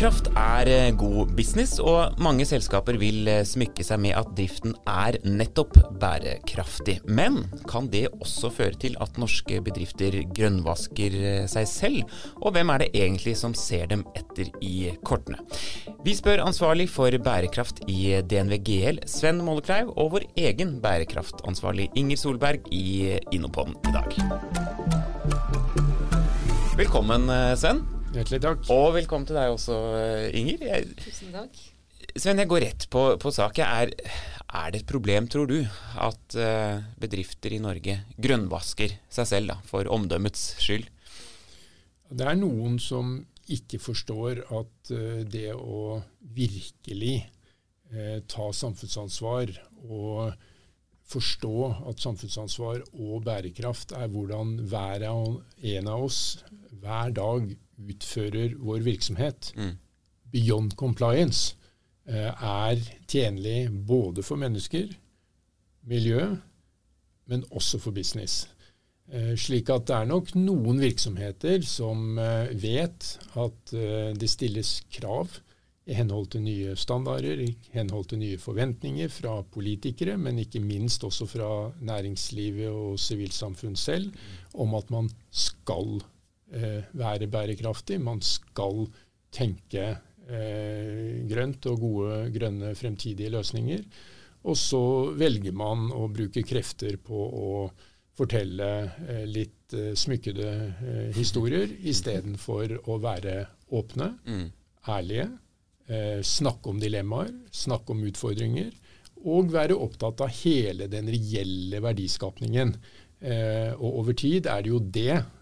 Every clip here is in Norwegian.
Bærekraft er eh, god business, og mange selskaper vil eh, smykke seg med at driften er nettopp bærekraftig. Men kan det også føre til at norske bedrifter grønnvasker eh, seg selv? Og hvem er det egentlig som ser dem etter i kortene? Vi spør ansvarlig for bærekraft i DNV GL, Sven Mollekleiv, og vår egen bærekraftansvarlig Inger Solberg i Innopoden i dag. Velkommen, Sven. Hjertelig takk. Og velkommen til deg også, Inger. Jeg, Tusen takk. Sven, jeg går rett på, på sak. Er, er, det et problem, tror du, at uh, bedrifter i Norge grønnvasker seg selv da, for omdømmets skyld? Det er noen som ikke forstår at uh, det å virkelig uh, ta samfunnsansvar og forstå at samfunnsansvar og bærekraft er hvordan hver og en av oss hver dag utfører vår virksomhet, mm. beyond compliance, eh, er tjenlig både for mennesker, miljø, men også for business. Eh, slik at det er nok noen virksomheter som eh, vet at det stilles krav i henhold til nye standarder, i henhold til nye forventninger fra politikere, men ikke minst også fra næringslivet og sivilsamfunn selv, om at man skal være bærekraftig. Man skal tenke eh, grønt og gode grønne fremtidige løsninger. Og så velger man å bruke krefter på å fortelle eh, litt eh, smykkede eh, historier istedenfor å være åpne, mm. ærlige, eh, snakke om dilemmaer, snakke om utfordringer, og være opptatt av hele den reelle verdiskapningen. Eh, og over tid er det jo det Eh,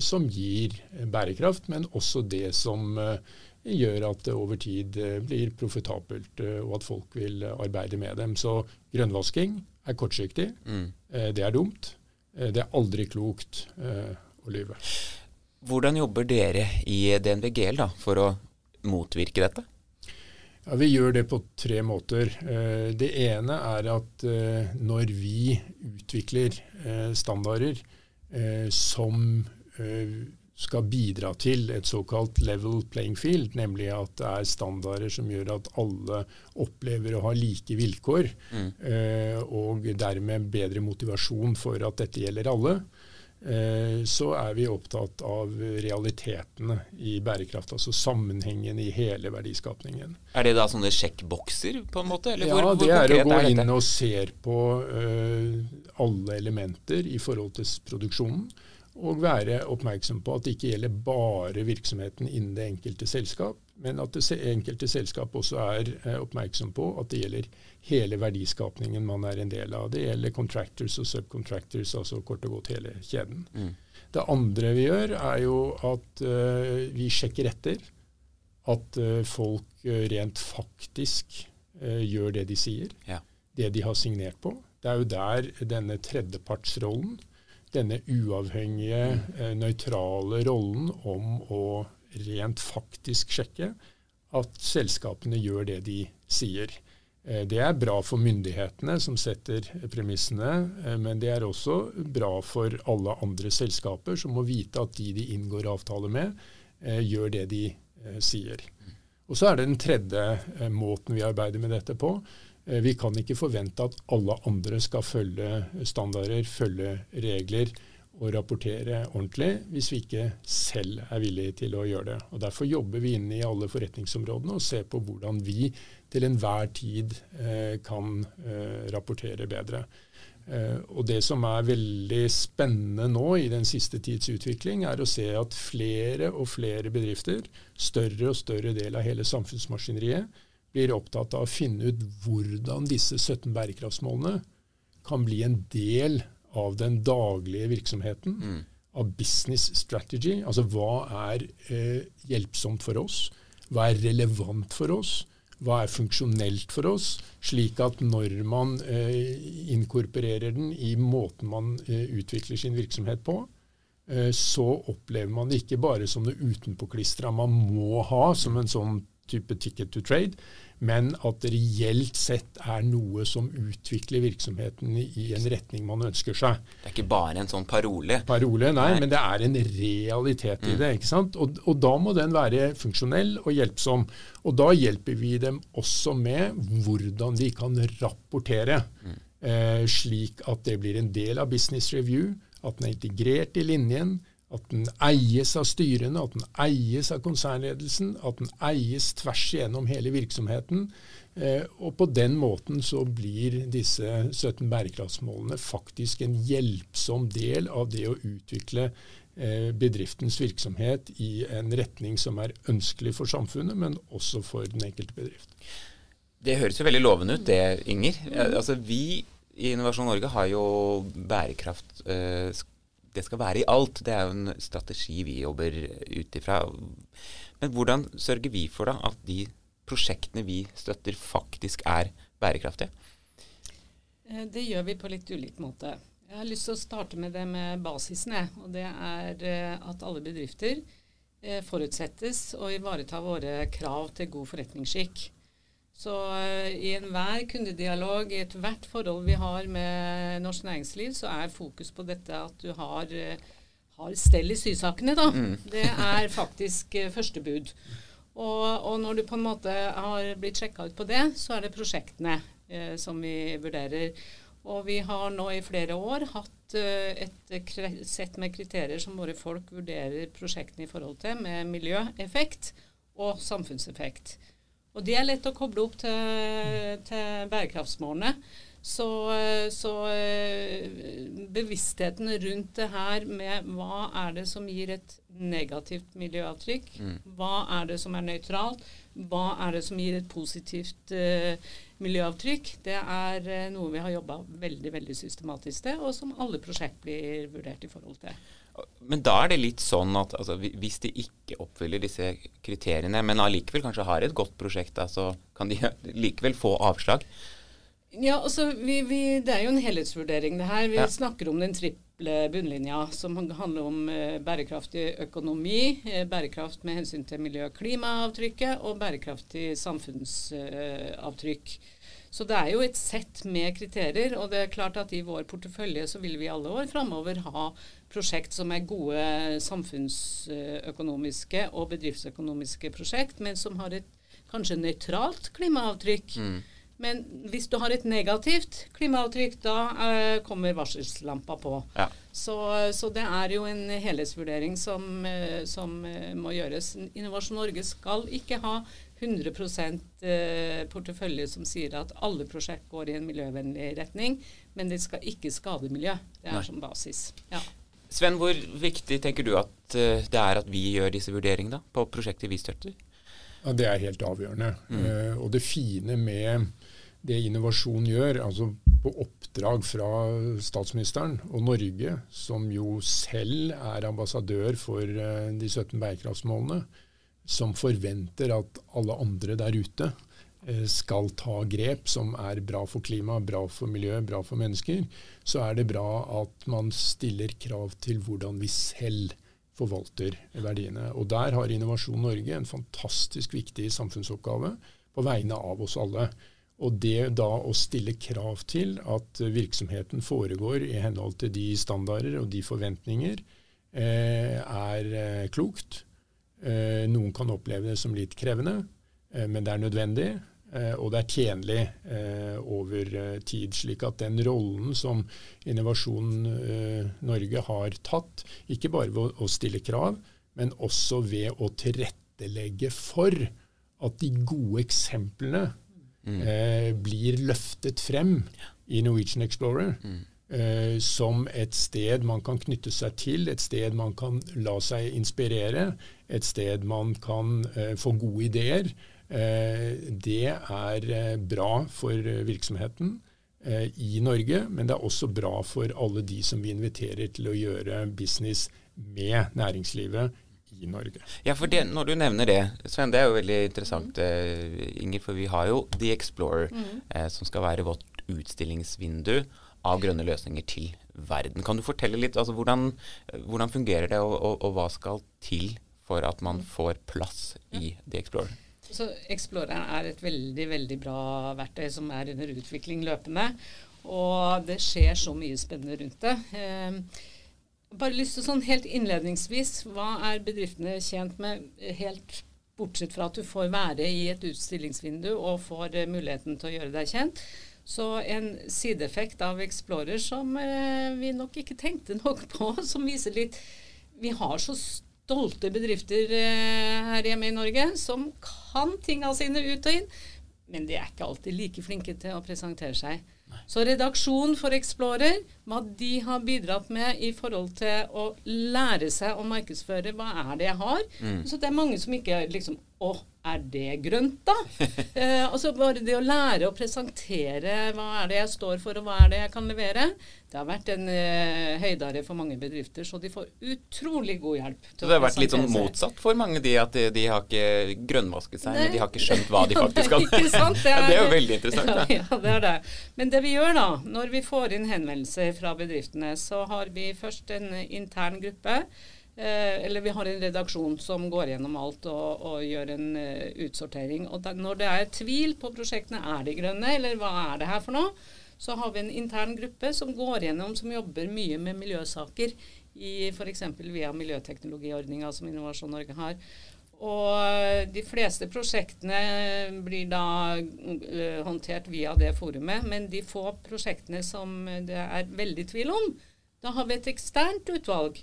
som gir bærekraft, men også det som eh, gjør at det over tid eh, blir profitabelt, og at folk vil arbeide med dem. Så grønnvasking er kortsiktig. Mm. Det er dumt. Det er aldri klokt å lyve. Hvordan jobber dere i DNVGL da, for å motvirke dette? Ja, Vi gjør det på tre måter. Det ene er at når vi utvikler standarder, eh, som eh, skal bidra til et såkalt level playing field, nemlig at det er standarder som gjør at alle opplever å ha like vilkår, mm. eh, og dermed bedre motivasjon for at dette gjelder alle. Eh, så er vi opptatt av realitetene i bærekraft, altså sammenhengen i hele verdiskapningen. Er det da sånne sjekkbokser, på en måte? Eller ja, hvor, det er å gå er inn og se på uh, alle elementer i forhold til produksjonen. Og være oppmerksom på at det ikke gjelder bare virksomheten innen det enkelte selskap, men at det enkelte selskap også er uh, oppmerksom på at det gjelder hele verdiskapningen man er en del av. Det gjelder contractors og subcontractors, altså kort og godt hele kjeden. Mm. Det andre vi gjør, er jo at uh, vi sjekker etter at uh, folk uh, rent faktisk gjør det de sier. Ja. Det de har signert på. Det er jo der denne tredjepartsrollen, denne uavhengige, mm. nøytrale rollen om å rent faktisk sjekke at selskapene gjør det de sier. Eh, det er bra for myndighetene som setter premissene, eh, men det er også bra for alle andre selskaper som må vite at de de inngår avtale med, eh, gjør det de sier. Og Så er det den tredje måten vi arbeider med dette på. Vi kan ikke forvente at alle andre skal følge standarder, følge regler å rapportere ordentlig hvis vi ikke selv er villige til å gjøre det. Og Derfor jobber vi inne i alle forretningsområdene og ser på hvordan vi til enhver tid eh, kan eh, rapportere bedre. Eh, og Det som er veldig spennende nå i den siste tids utvikling, er å se at flere og flere bedrifter, større og større del av hele samfunnsmaskineriet, blir opptatt av å finne ut hvordan disse 17 bærekraftsmålene kan bli en del av den daglige virksomheten, mm. av business strategy. Altså hva er eh, hjelpsomt for oss? Hva er relevant for oss? Hva er funksjonelt for oss? Slik at når man eh, inkorporerer den i måten man eh, utvikler sin virksomhet på, eh, så opplever man det ikke bare som det utenpåklistra man må ha som en sånn type ticket to trade, men at det reelt sett er noe som utvikler virksomheten i en retning man ønsker seg. Det er ikke bare en sånn parole? Parole, nei, nei. men det er en realitet i mm. det. ikke sant? Og, og, da må den være funksjonell og hjelpsom. Og da hjelper vi dem også med hvordan de kan rapportere, mm. eh, slik at det blir en del av business review, at den er integrert i linjen at den eies av styrene, at den eies av konsernledelsen, at den eies tvers igjennom hele virksomheten. Eh, og på den måten så blir disse 17 bærekraftsmålene faktisk en hjelpsom del av det å utvikle eh, bedriftens virksomhet i en retning som er ønskelig for samfunnet, men også for den enkelte bedrift. Det høres jo veldig lovende ut det, Inger. Altså, vi i Innovasjon Norge har jo bærekraft eh, det skal være i alt. Det er jo en strategi vi jobber ut ifra. Men hvordan sørger vi for da at de prosjektene vi støtter, faktisk er bærekraftige? Eh, det gjør vi på litt ulik måte. Jeg har lyst til å starte med det med basisen. og Det er eh, at alle bedrifter eh, forutsettes å ivareta våre krav til god forretningsskikk. Så uh, i enhver kundedialog, i ethvert forhold vi har med norsk næringsliv, så er fokus på dette at du har, uh, har stell i sysakene, da. Mm. Det er faktisk uh, første bud. Og, og, når du på en måte har blitt sjekka ut på det, så er det prosjektene som vi vurderer. Og vi har nå i flere år hatt et sett med kriterier som våre folk vurderer prosjektene i forhold til, med miljøeffekt og samfunnseffekt. Og det er lett å koble opp til, til bærekraftsmålene. Så, så, eh, bevisstheten rundt det her med hva er det som gir et negativt miljøavtrykk, mm. hva er det som er nøytralt, hva er det som gir et positivt uh, miljøavtrykk, det er uh, noe vi har jobba veldig veldig systematisk til, og som alle prosjekt blir vurdert i forhold til. Men da er det litt sånn at altså, hvis de ikke oppfyller disse kriteriene, men allikevel kanskje har et godt prosjekt, da, så kan de likevel få avslag? Ja, altså, vi, vi, Det er jo en helhetsvurdering, det her. Vi ja. snakker om den triple bunnlinja, som handler om eh, bærekraftig økonomi, eh, bærekraft med hensyn til miljø- og klimaavtrykket, og bærekraftig samfunnsavtrykk. Eh, så det er jo et sett med kriterier, og det er klart at i vår portefølje så vil vi alle år framover ha prosjekt som er gode samfunnsøkonomiske og bedriftsøkonomiske prosjekt, men som har et kanskje nøytralt klimaavtrykk. Mm. Men hvis du har et negativt klimaavtrykk, da uh, kommer varselslampa på. Ja. Så, så, det er jo en helhetsvurdering som, uh, som uh, må gjøres. Innovasjon Norge skal ikke ha 100 eh, portefølje som sier at alle prosjekt går i en miljøvennlig retning, men det skal ikke skade miljø. Det er Nei. som basis. Ja. Sven, hvor viktig tenker du at det er at vi gjør disse vurderingene da, på prosjekter vi støtter? Ja, Det er helt avgjørende. Mm. Uh, og det fine med det innovasjon gjør, altså på oppdrag fra statsministeren og Norge, som jo selv er ambassadør for uh, de 17 bærekraftsmålene, som forventer at alle andre der ute eh, skal ta grep som er bra for klima, bra for miljø, bra for mennesker, så er det bra at man stiller krav til hvordan vi selv forvalter verdiene. Og Der har Innovasjon Norge en fantastisk viktig samfunnsoppgave på vegne av oss alle. Og det da å stille krav til at virksomheten foregår i henhold til de standarder og de forventninger, eh, er eh, klokt. Eh, noen kan oppleve det som litt krevende, eh, men det er nødvendig. Eh, og det er tjenlig over tid. Slik at den rollen som Innovasjon Norge har tatt, ikke bare ved å stille krav, men også ved å tilrettelegge for at de gode eksemplene mm. blir løftet frem i Norwegian Explorer. Mm eh, som et sted man kan knytte seg til, et sted man kan la seg inspirere, et sted man kan eh, få gode ideer. Eh, det er eh, bra for virksomheten eh, i Norge, men det er også bra for alle de som vi inviterer til å gjøre business med næringslivet i Norge. Ja, for det, Når du nevner det, Sven, det er jo veldig interessant, mm. Inger. For vi har jo The Explorer, mm. eh, som skal være vårt utstillingsvindu av grønne løsninger til verden. Kan du fortelle litt altså hvordan, hvordan fungerer det, og, og, og, hva skal til for at man får plass i The Explorer? Så Exploreren er et veldig veldig bra verktøy som er under utvikling løpende. Og det skjer så mye spennende rundt det. Eh, bare lyst til sånn helt innledningsvis, hva er bedriftene tjent med helt bortsett fra at du får være i et utstillingsvindu og får eh, muligheten til å gjøre deg kjent? Så en sideeffekt av Explorer som eh, vi nok ikke tenkte nok på, som viser litt Vi har så stolte bedrifter eh, her hjemme i Norge som kan tinga sine ut og inn, men de er ikke alltid like flinke til å presentere seg. Så redaksjonen for Explorer, hva de har bidratt med i forhold til å lære seg å markedsføre hva er det jeg har. Mm. Så det er mange som ikke liksom Å, er det grønt, da? eh, altså Bare det å lære å presentere hva er det jeg står for, og hva er det jeg kan levere, det har vært en eh, høydare for mange bedrifter. Så de får utrolig god hjelp. så det har vært litt sånn motsatt for mange, de at de, de har ikke grønnvasket seg, Nei. men de har ikke skjønt hva de faktisk kan. det, er, det er jo veldig interessant. Ja, ja, det er det. Men det vi gjør da, når vi får inn henvendelser fra bedriftene, så har vi først en intern gruppe Eh, eller vi har en redaksjon som går gjennom alt og, og gjør en uh, utsortering. Og da, når det er tvil på prosjektene, er de grønne, eller hva er det her for noe, så har vi en intern gruppe som går gjennom, som jobber mye med miljøsaker i f.eks. via miljøteknologiordninga som Innovasjon Norge har. Og de fleste prosjektene blir da håndtert via det forumet, men de få prosjektene som det er veldig tvil om, da har vi et eksternt utvalg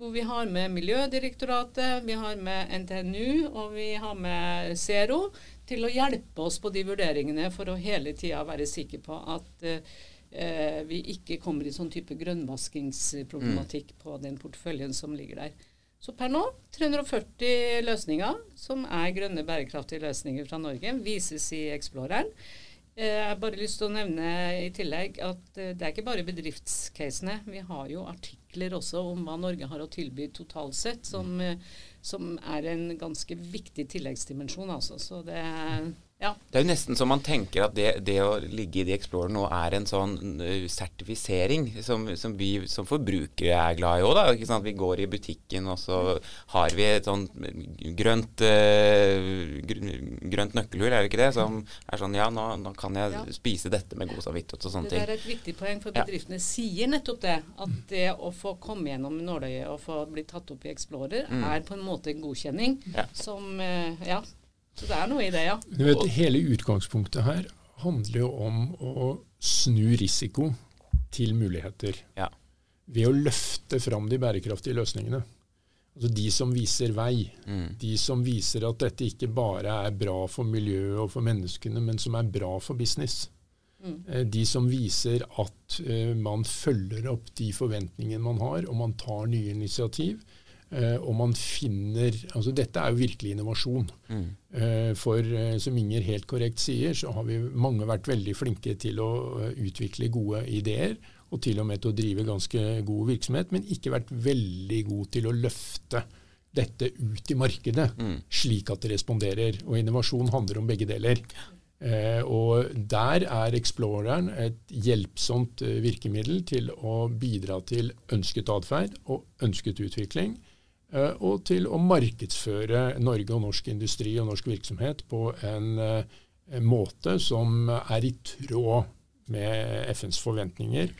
hvor vi har med Miljødirektoratet, vi har med NTNU og vi har med Zero til å hjelpe oss på de vurderingene for å hele tida være sikre på at eh, vi ikke kommer i sånn type grønnvaskingsproblematikk mm. på den porteføljen som ligger der. Så per nå 340 løsninger som er grønne, bærekraftige løsninger fra Norge, vises i Exploreren. Eh, jeg har bare lyst til å nevne i tillegg at eh, det er ikke bare bedriftscasene. Vi har jo artikler også om hva Norge har å tilby totalt sett, som, eh, som er en ganske viktig tilleggsdimensjon. Altså. Så det ja. Det er jo nesten så man tenker at det, det å ligge i The Explorer nå er en sånn uh, sertifisering som, som, vi som forbrukere er glad i òg. Vi går i butikken, og så har vi et sånn grønt, uh, grønt nøkkelhull, er det ikke det? Som er sånn ja, nå, nå kan jeg ja. spise dette med god samvittighet og sånne ting. Det er et viktig poeng, for bedriftene ja. sier nettopp det. At det å få komme gjennom nåløyet og få bli tatt opp i Explorer, mm. er på en måte en godkjenning som uh, ja, så det er noe i det, ja. Du vet, hele utgangspunktet her handler jo om å snu risiko til muligheter. Ja. Ved å løfte fram de bærekraftige løsningene. Altså De som viser vei. Mm. De som viser at dette ikke bare er bra for miljøet og for menneskene, men som er bra for business. Mm. Eh, de som viser at uh, man følger opp de forventningene man har, og man tar nye initiativ. Uh, og man finner altså Dette er jo virkelig innovasjon. Mm. Uh, for uh, som Inger helt korrekt sier, så har vi mange vært veldig flinke til å utvikle gode ideer. Og til og med til å drive ganske god virksomhet, men ikke vært veldig god til å løfte dette ut i markedet, mm. slik at det responderer. Og innovasjon handler om begge deler. og der er Exploreren et hjelpsomt virkemiddel til å bidra til ønsket atferd og ønsket utvikling Eh, og til å markedsføre Norge og norsk industri og norsk virksomhet på en, eh, en måte som er i tråd med FNs forventninger.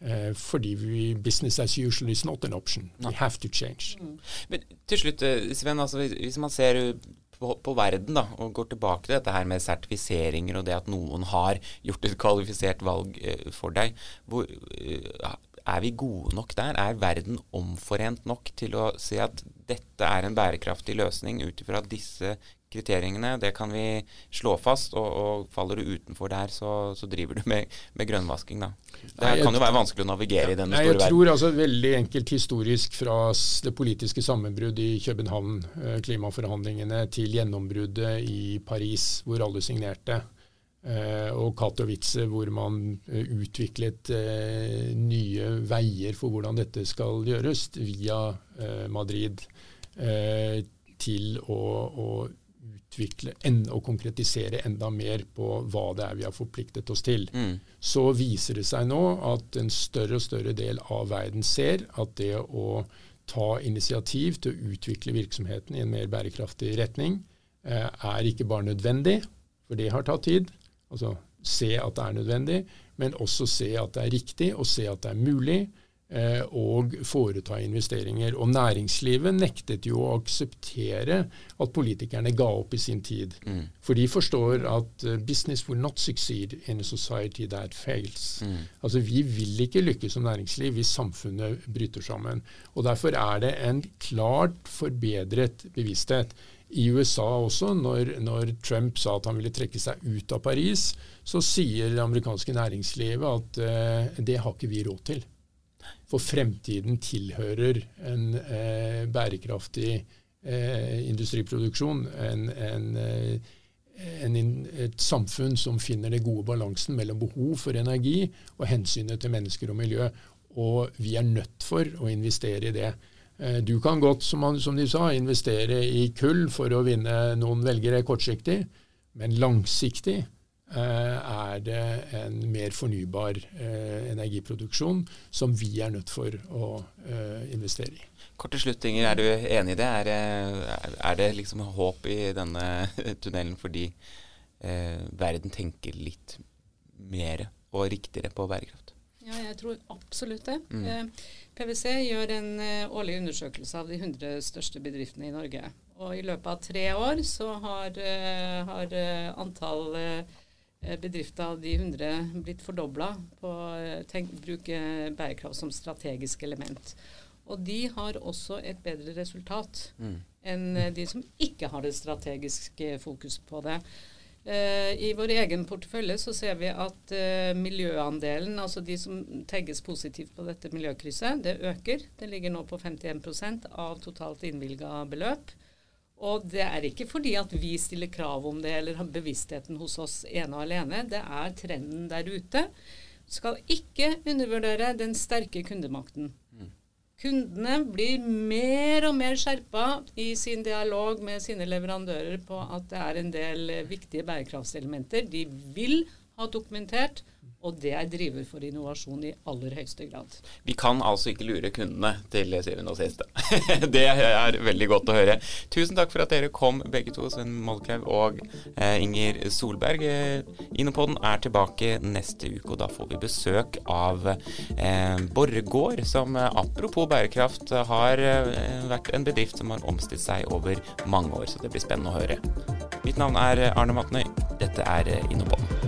Eh, fordi vi, business as usual is not an option. We have to change. Mm. Men til slutt, Sven, altså, hvis man ser på, på, verden da, og går tilbake til dette her med sertifiseringer og det at noen har gjort et kvalifisert valg eh, for deg, hvor, eh, er vi gode nok der? Er verden omforent nok til å si at dette er en bærekraftig løsning ut ifra disse kriteriene? Det kan vi slå fast, og, og faller du utenfor der, så, så driver du med, med, grønnvasking, da. Det Nei, kan jo være vanskelig å navigere ja, i denne store verden. Jeg tror altså veldig enkelt historisk fra det politiske sammenbruddet i København, eh, klimaforhandlingene, til gjennombruddet i Paris, hvor alle signerte. Eh, og Katowice, hvor man eh, utviklet eh, nye veier for hvordan dette skal gjøres, via Madrid, til å, å utvikle og konkretisere enda mer på hva det er vi har forpliktet oss til. Mm. Så viser det seg nå at en større og større del av verden ser at det å ta initiativ til å utvikle virksomheten i en mer bærekraftig retning, er ikke bare nødvendig, for det har tatt tid. Altså se at det er nødvendig, men også se at det er riktig, og se at det er mulig. Eh, og foreta investeringer. Og næringslivet nektet jo å akseptere at politikerne ga opp i sin tid. Mm. For de forstår at uh, business will not succeed in a society that fails. Mm. Altså Vi vil ikke lykkes som næringsliv hvis samfunnet bryter sammen. Og Derfor er det en klart forbedret bevissthet. I USA også, når, når Trump sa at han ville trekke seg ut av Paris, så sier det amerikanske næringslivet at eh, det har ikke vi råd til. For fremtiden tilhører en eh, bærekraftig eh, industriproduksjon. En, en, eh, en, et samfunn som finner den gode balansen mellom behov for energi og hensynet til mennesker og miljø. Og vi er nødt for å investere i det. Eh, du kan godt, som, de sa, investere i kull for å vinne noen velgere kortsiktig, men langsiktig Eh, er det en mer fornybar eh, energiproduksjon som vi er nødt for å investere i. Korte sluttinger, er du enig i det? Er, er det liksom håp i denne tunnelen fordi verden tenker litt mer og riktigere på bærekraft? Ja, jeg tror absolutt det. Mm. Eh, PwC gjør en eh, årlig undersøkelse av de 100 største bedriftene i Norge. Og i løpet av tre år så har, har antall Eh, bedrifter av de 100 blitt fordobla på å eh, bruke bærekraft som strategisk element. Og de har også et bedre resultat mm. enn eh, de som ikke har det strategiske fokus på det. Uh, I vår egen portefølje så ser vi at uh, miljøandelen, altså de som tegges positivt på dette miljøkrysset, det øker. Det ligger nå på 51% av totalt innvilga beløp. Og det er ikke fordi at vi stiller krav om det eller har bevisstheten hos oss ene og alene. Det er trenden der ute. Skal ikke undervurdere den sterke kundemakten. Kundene blir mer og mer skjerpa i sin dialog med sine leverandører på at det er en del viktige bærekraftselementer. De vil ha dokumentert og det er driver for innovasjon i aller høyeste grad. Vi kan altså ikke lure kundene til syvende og siste. det er veldig godt å høre. Tusen takk for at dere kom begge to, Sven Molkhaug og eh, Inger Solberg. Eh, Innopoden er tilbake neste uke, og da får vi besøk av eh, Borregaard, som apropos bærekraft har vært en bedrift som har omstilt seg over mange år. Så det blir spennende å høre. Mitt navn er Arne Matnøy. Dette er Innopoden.